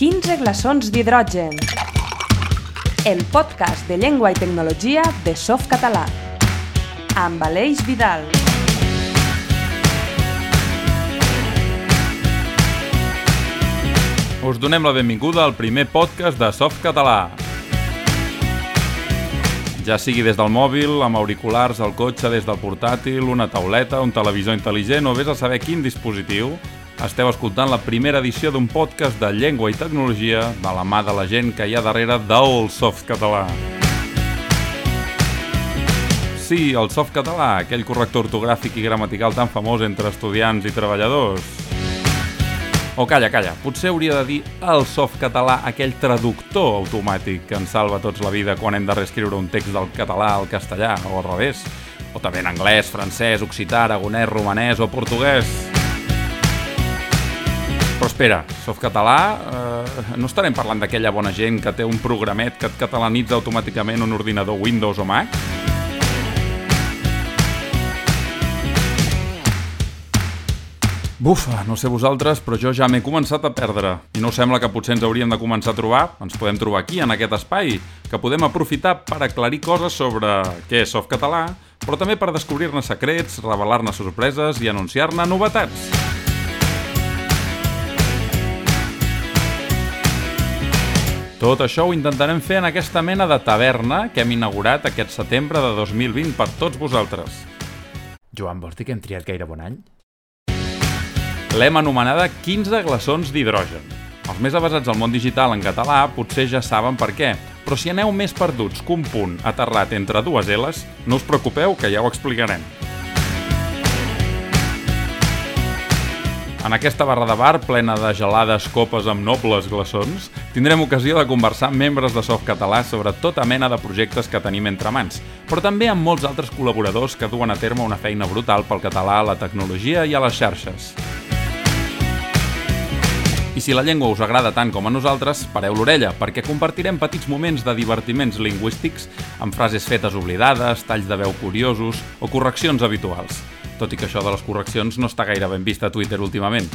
15 glaçons d'hidrogen. El podcast de llengua i tecnologia de Softcatalà. Amb Aleix Vidal. Us donem la benvinguda al primer podcast de Softcatalà. Ja sigui des del mòbil, amb auriculars, al cotxe, des del portàtil, una tauleta, un televisor intel·ligent o vés a saber quin dispositiu, esteu escoltant la primera edició d'un podcast de llengua i tecnologia de la mà de la gent que hi ha darrere del Softcatalà. Sí, el Softcatalà, aquell corrector ortogràfic i gramatical tan famós entre estudiants i treballadors. O calla, calla, potser hauria de dir el softcatalà, aquell traductor automàtic que ens salva tots la vida quan hem de reescriure un text del català al castellà, o al revés. O també en anglès, francès, occità, aragonès, romanès o portuguès. Però espera, softcatalà, eh, no estarem parlant d'aquella bona gent que té un programet que et catalanitza automàticament un ordinador Windows o Mac? Bufa, no sé vosaltres, però jo ja m'he començat a perdre. I no sembla que potser ens hauríem de començar a trobar, ens podem trobar aquí, en aquest espai, que podem aprofitar per aclarir coses sobre què és softcatalà, però també per descobrir-ne secrets, revelar-ne sorpreses i anunciar-ne novetats. Tot això ho intentarem fer en aquesta mena de taverna que hem inaugurat aquest setembre de 2020 per tots vosaltres. Joan, vols dir que hem triat gaire bon any? L'hem anomenada 15 glaçons d'hidrogen. Els més avasats al món digital en català potser ja saben per què, però si aneu més perduts que un punt aterrat entre dues L's, no us preocupeu que ja ho explicarem. En aquesta barra de bar, plena de gelades copes amb nobles glaçons, tindrem ocasió de conversar amb membres de Softcatalà sobre tota mena de projectes que tenim entre mans, però també amb molts altres col·laboradors que duen a terme una feina brutal pel català, a la tecnologia i a les xarxes. I si la llengua us agrada tant com a nosaltres, pareu l'orella, perquè compartirem petits moments de divertiments lingüístics amb frases fetes oblidades, talls de veu curiosos o correccions habituals. Tot i que això de les correccions no està gaire ben vist a Twitter últimament.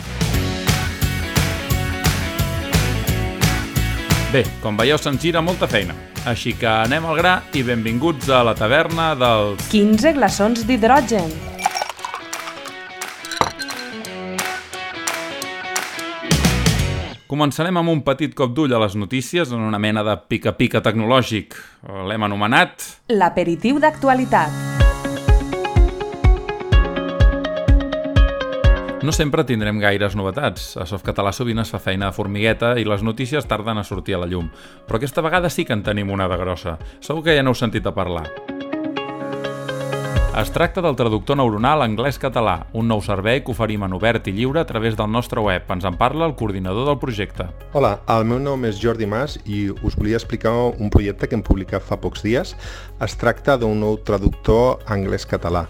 Bé, com veieu, se'ns gira molta feina. Així que anem al gra i benvinguts a la taverna dels... 15 glaçons d'hidrogen. Començarem amb un petit cop d'ull a les notícies en una mena de pica-pica tecnològic. L'hem anomenat... L'aperitiu d'actualitat. No sempre tindrem gaires novetats. A Softcatalà sovint es fa feina de formigueta i les notícies tarden a sortir a la llum. Però aquesta vegada sí que en tenim una de grossa. Segur que ja n'heu sentit a parlar. Es tracta del traductor neuronal anglès-català, un nou servei que oferim en obert i lliure a través del nostre web. Ens en parla el coordinador del projecte. Hola, el meu nom és Jordi Mas i us volia explicar un projecte que hem publicat fa pocs dies. Es tracta d'un nou traductor anglès-català.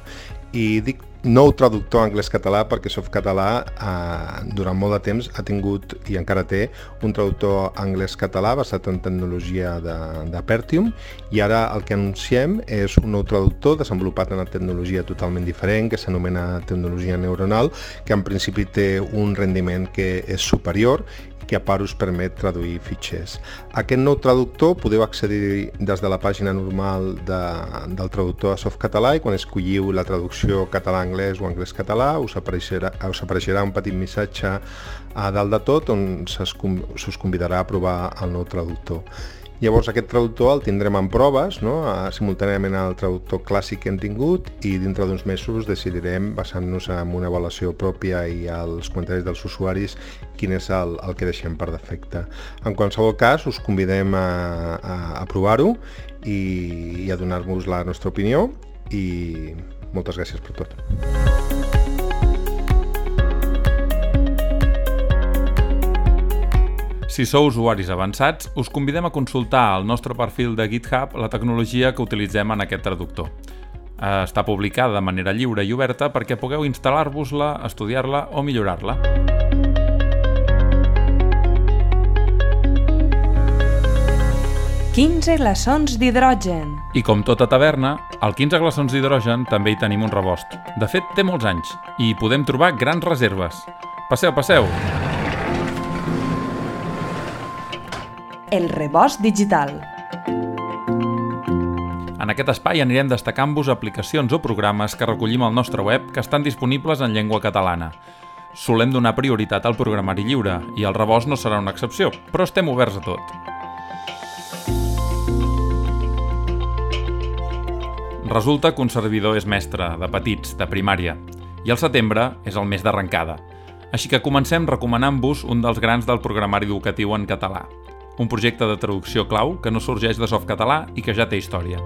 I dic nou traductor anglès-català perquè Softcatalà eh, durant molt de temps ha tingut i encara té un traductor anglès-català basat en tecnologia de, de Pertium i ara el que anunciem és un nou traductor desenvolupat en una tecnologia totalment diferent que s'anomena tecnologia neuronal que en principi té un rendiment que és superior que a part us permet traduir fitxers. Aquest nou traductor podeu accedir des de la pàgina normal de, del traductor a Softcatalà i quan escolliu la traducció català-anglès o anglès-català us, apareixerà, us apareixerà un petit missatge a dalt de tot on us convidarà a provar el nou traductor. Llavors aquest traductor el tindrem en proves, no? simultàniament al traductor clàssic que hem tingut i dintre d'uns mesos decidirem, basant-nos en una avaluació pròpia i als comentaris dels usuaris, quin és el, el que deixem per defecte. En qualsevol cas, us convidem a, a, a provar-ho i, i a donar-vos la nostra opinió i moltes gràcies per tot. Si sou usuaris avançats, us convidem a consultar al nostre perfil de GitHub la tecnologia que utilitzem en aquest traductor. Està publicada de manera lliure i oberta perquè pugueu instal·lar-vos-la, estudiar-la o millorar-la. «15 glaçons d'hidrogen». I com tota taverna, al 15 glaçons d'hidrogen també hi tenim un rebost. De fet, té molts anys i hi podem trobar grans reserves. Passeu, passeu! El rebost digital. En aquest espai anirem destacant-vos aplicacions o programes que recollim al nostre web que estan disponibles en llengua catalana. Solem donar prioritat al programari lliure i el rebost no serà una excepció, però estem oberts a tot. Resulta que un servidor és mestre, de petits, de primària, i el setembre és el mes d'arrencada. Així que comencem recomanant-vos un dels grans del programari educatiu en català, un projecte de traducció clau que no sorgeix de softcatalà i que ja té història.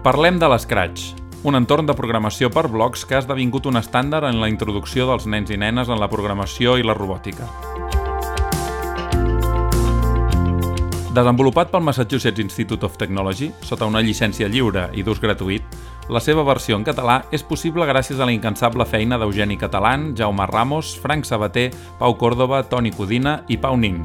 Parlem de l'Scratch, un entorn de programació per blocs que ha esdevingut un estàndard en la introducció dels nens i nenes en la programació i la robòtica. Desenvolupat pel Massachusetts Institute of Technology, sota una llicència lliure i d'ús gratuït, la seva versió en català és possible gràcies a la incansable feina d'Eugeni Catalán, Jaume Ramos, Frank Sabater, Pau Córdoba, Toni Codina i Pau Nin,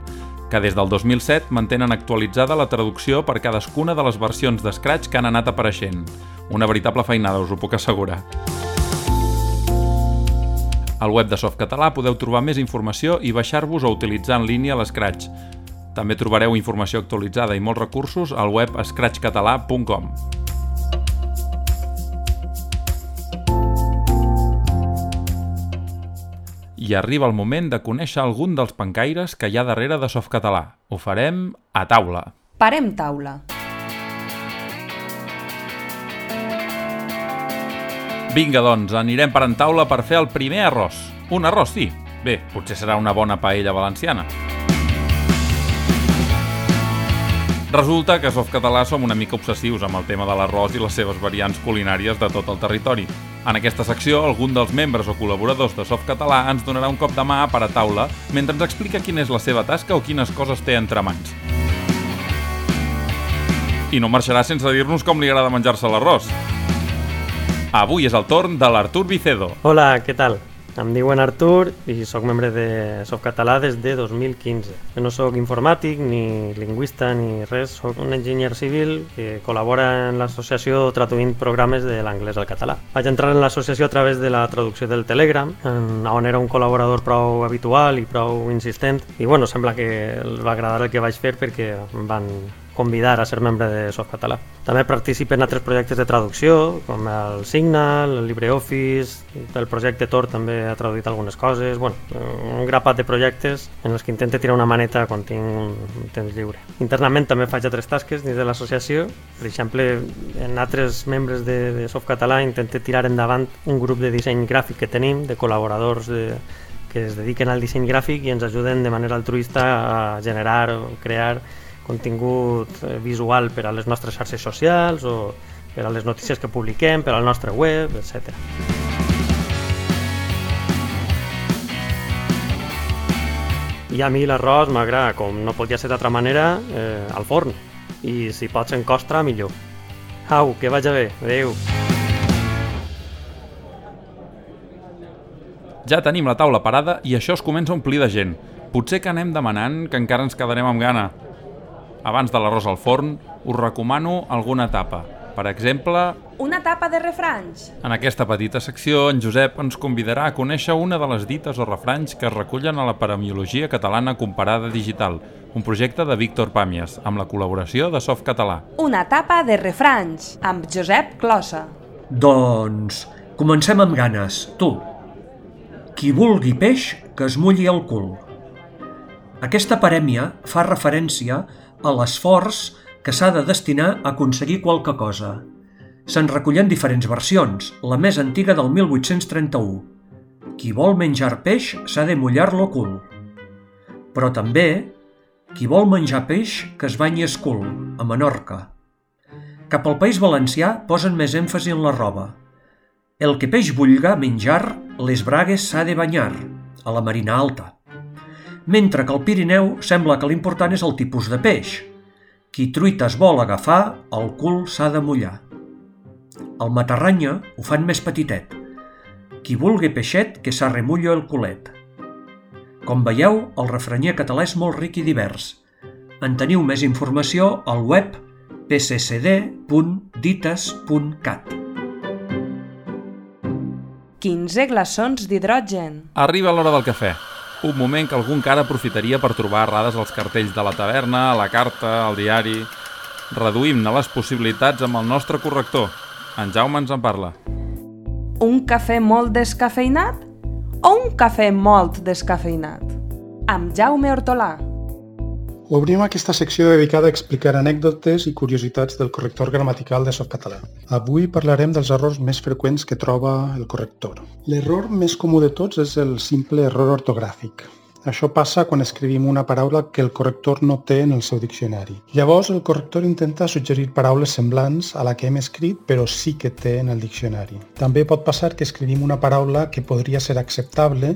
que des del 2007 mantenen actualitzada la traducció per cadascuna de les versions d'Scratch que han anat apareixent. Una veritable feinada, us ho puc assegurar. Al web de Softcatalà podeu trobar més informació i baixar-vos o utilitzar en línia l'Scratch. També trobareu informació actualitzada i molts recursos al web scratchcatalà.com. I arriba el moment de conèixer algun dels pencaires que hi ha darrere de Softcatalà. Ho farem a taula. Parem taula. Vinga, doncs, anirem per en taula per fer el primer arròs. Un arròs, sí. Bé, potser serà una bona paella valenciana. Resulta que a Softcatalà som una mica obsessius amb el tema de l'arròs i les seves variants culinàries de tot el territori. En aquesta secció, algun dels membres o col·laboradors de Softcatalà ens donarà un cop de mà per a taula mentre ens explica quina és la seva tasca o quines coses té entre mans. I no marxarà sense dir-nos com li agrada menjar-se l'arròs. Avui és el torn de l'Artur Vicedo. Hola, què tal? Em diuen Artur i sóc membre de Softcatalà des de 2015. Jo no sóc informàtic, ni lingüista, ni res. Sóc un enginyer civil que col·labora en l'associació traduint programes de l'anglès al català. Vaig entrar en l'associació a través de la traducció del Telegram, on era un col·laborador prou habitual i prou insistent. I bueno, sembla que els va agradar el que vaig fer perquè em van convidar a ser membre de Softcatalà. També participa en altres projectes de traducció, com el Signal, el LibreOffice, el projecte Tor també ha traduït algunes coses, bueno, un grapat de projectes en els que intenta tirar una maneta quan tinc un temps lliure. Internament també faig altres tasques dins de l'associació, per exemple, en altres membres de, de Softcatalà intento tirar endavant un grup de disseny gràfic que tenim, de col·laboradors de, que es dediquen al disseny gràfic i ens ajuden de manera altruista a generar o crear contingut eh, visual per a les nostres xarxes socials o per a les notícies que publiquem, per al nostre web, etc. I a mi l'arròs m'agrada, com no podia ser d'altra manera, eh, al forn. I si pots en costra, millor. Au, que vagi bé. Adéu. Ja tenim la taula parada i això es comença a omplir de gent. Potser que anem demanant que encara ens quedarem amb gana. Abans de l'arròs al forn, us recomano alguna tapa. Per exemple, Una tapa de refranys. en aquesta petita secció, en Josep ens convidarà a conèixer una de les dites o refranys que es recullen a la paramiologia catalana comparada digital, un projecte de Víctor Pàmies, amb la col·laboració de Softcatalà. Una tapa de refranys, amb Josep Closa. Doncs comencem amb ganes. Tu. Qui vulgui peix, que es mulli el cul. Aquesta parèmia fa referència a l'esforç que s'ha de destinar a aconseguir qualque cosa. Se'n recullen diferents versions, la més antiga del 1831. Qui vol menjar peix s'ha de mullar-lo cul. Però també, qui vol menjar peix que es banyi es cul, a Menorca. Cap al País Valencià posen més èmfasi en la roba. El que peix vulga menjar, les bragues s'ha de banyar, a la Marina Alta. Mentre que al Pirineu sembla que l'important és el tipus de peix. Qui truites vol agafar, el cul s'ha de mullar. Al Matarranya ho fan més petitet. Qui vulgui peixet, que s'arremullo el culet. Com veieu, el refranyer català és molt ric i divers. En teniu més informació al web pccd.dites.cat. 15 glaçons d'hidrogen. Arriba l'hora del cafè. Un moment que algun cara aprofitaria per trobar errades als cartells de la taverna, a la carta, al diari... Reduïm-ne les possibilitats amb el nostre corrector. En Jaume ens en parla. Un cafè molt descafeinat o un cafè molt descafeinat? Amb Jaume Hortolà. Obrim aquesta secció dedicada a explicar anècdotes i curiositats del corrector gramatical de softcatalà. Avui parlarem dels errors més freqüents que troba el corrector. L'error més comú de tots és el simple error ortogràfic. Això passa quan escrivim una paraula que el corrector no té en el seu diccionari. Llavors, el corrector intenta suggerir paraules semblants a la que hem escrit, però sí que té en el diccionari. També pot passar que escrivim una paraula que podria ser acceptable,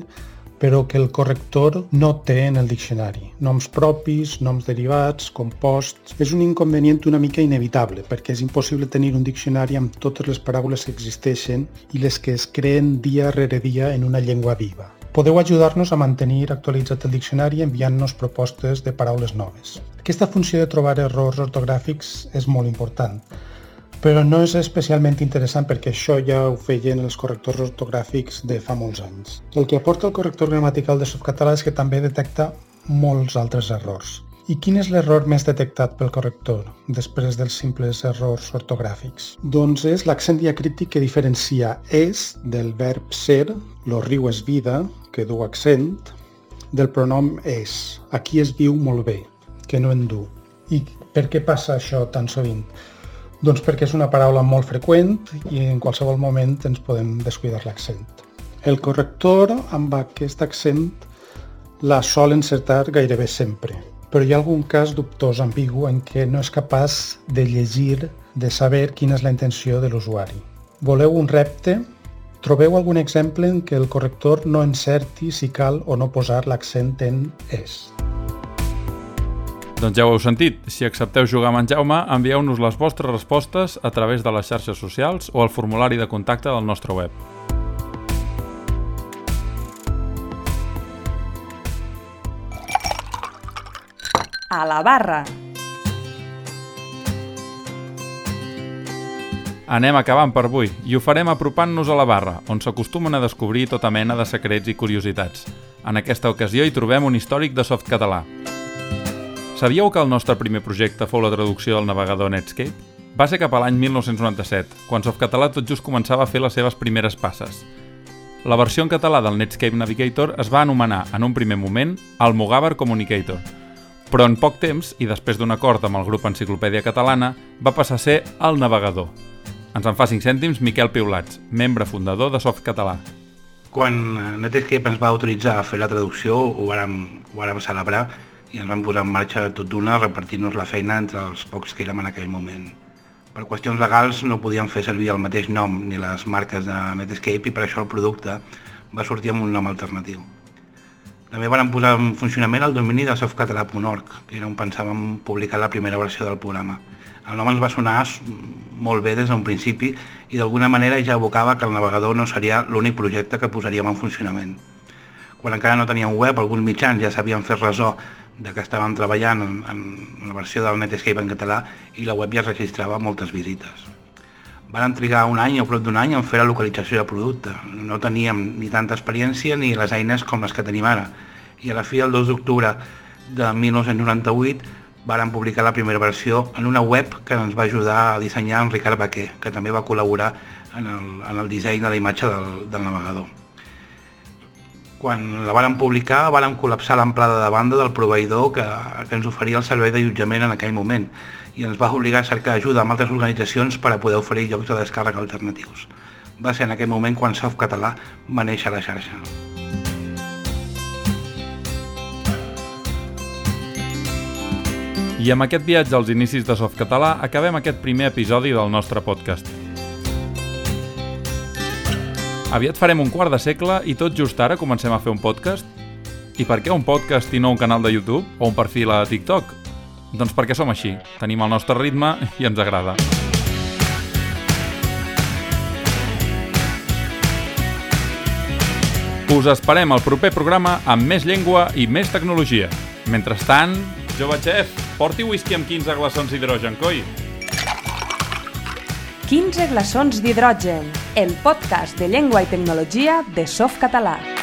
però que el corrector no té en el diccionari. Noms propis, noms derivats, composts... És un inconvenient una mica inevitable, perquè és impossible tenir un diccionari amb totes les paraules que existeixen i les que es creen dia rere dia en una llengua viva. Podeu ajudar-nos a mantenir actualitzat el diccionari enviant-nos propostes de paraules noves. Aquesta funció de trobar errors ortogràfics és molt important, però no és especialment interessant perquè això ja ho feien els correctors ortogràfics de fa molts anys. El que aporta el corrector gramatical de softcatalà és que també detecta molts altres errors. I quin és l'error més detectat pel corrector després dels simples errors ortogràfics? Doncs és l'accent diacrític que diferencia és del verb ser, lo riu és vida, que du accent, del pronom és. Aquí es viu molt bé, que no en du. I per què passa això tan sovint? Doncs perquè és una paraula molt freqüent i en qualsevol moment ens podem descuidar l'accent. El corrector amb aquest accent la sol encertar gairebé sempre, però hi ha algun cas dubtós, ambigu, en què no és capaç de llegir, de saber quina és la intenció de l'usuari. Voleu un repte? Trobeu algun exemple en què el corrector no encerti si cal o no posar l'accent en és. Doncs ja ho heu sentit. Si accepteu jugar amb en Jaume, envieu-nos les vostres respostes a través de les xarxes socials o al formulari de contacte del nostre web. A la barra. Anem acabant per avui i ho farem apropant-nos a la barra, on s'acostumen a descobrir tota mena de secrets i curiositats. En aquesta ocasió hi trobem un històric de softcatalà. Sabíeu que el nostre primer projecte fou la traducció del navegador Netscape? Va ser cap a l'any 1997, quan Softcatalà tot just començava a fer les seves primeres passes. La versió en català del Netscape Navigator es va anomenar, en un primer moment, Almogaver Communicator, però en poc temps, i després d'un acord amb el grup Enciclopèdia Catalana, va passar a ser el navegador. Ens en fa 5 cèntims Miquel Piulats, membre fundador de Softcatalà. Quan Netscape ens va autoritzar a fer la traducció, ho vàrem, ho vàrem celebrar i ens vam posar en marxa tot d'una repartint-nos la feina entre els pocs que érem en aquell moment. Per qüestions legals no podíem fer servir el mateix nom ni les marques de Netscape i per això el producte va sortir amb un nom alternatiu. També van posar en funcionament el domini de softcatalà.org, que era on pensàvem publicar la primera versió del programa. El nom ens va sonar molt bé des d'un principi i d'alguna manera ja evocava que el navegador no seria l'únic projecte que posaríem en funcionament. Quan encara no teníem web, alguns mitjans ja s'havien fet resó de que estàvem treballant en, en la versió del Netscape en català i la web ja registrava moltes visites. Van trigar un any o prop d'un any en fer la localització del producte. No teníem ni tanta experiència ni les eines com les que tenim ara. I a la fi del 2 d'octubre de 1998 varen publicar la primera versió en una web que ens va ajudar a dissenyar en Ricard Baquer, que també va col·laborar en el, en el disseny de la imatge del, del navegador. Quan la varen publicar, varen col·lapsar l'amplada de banda del proveïdor que, que ens oferia el servei d'allotjament en aquell moment i ens va obligar a cercar ajuda amb altres organitzacions per a poder oferir llocs de descàrrega alternatius. Va ser en aquell moment quan Softcatalà va néixer a la xarxa. I amb aquest viatge als inicis de Softcatalà acabem aquest primer episodi del nostre podcast. Aviat farem un quart de segle i tot just ara comencem a fer un podcast? I per què un podcast i no un canal de YouTube o un perfil a TikTok? Doncs perquè som així, tenim el nostre ritme i ens agrada. Us esperem al proper programa amb més llengua i més tecnologia. Mentrestant, jove xef, porti whisky amb 15 glaçons d'hidrogen, coi. 15 glaçons d'hidrogen, el podcast de llengua i tecnologia de Softcatalà.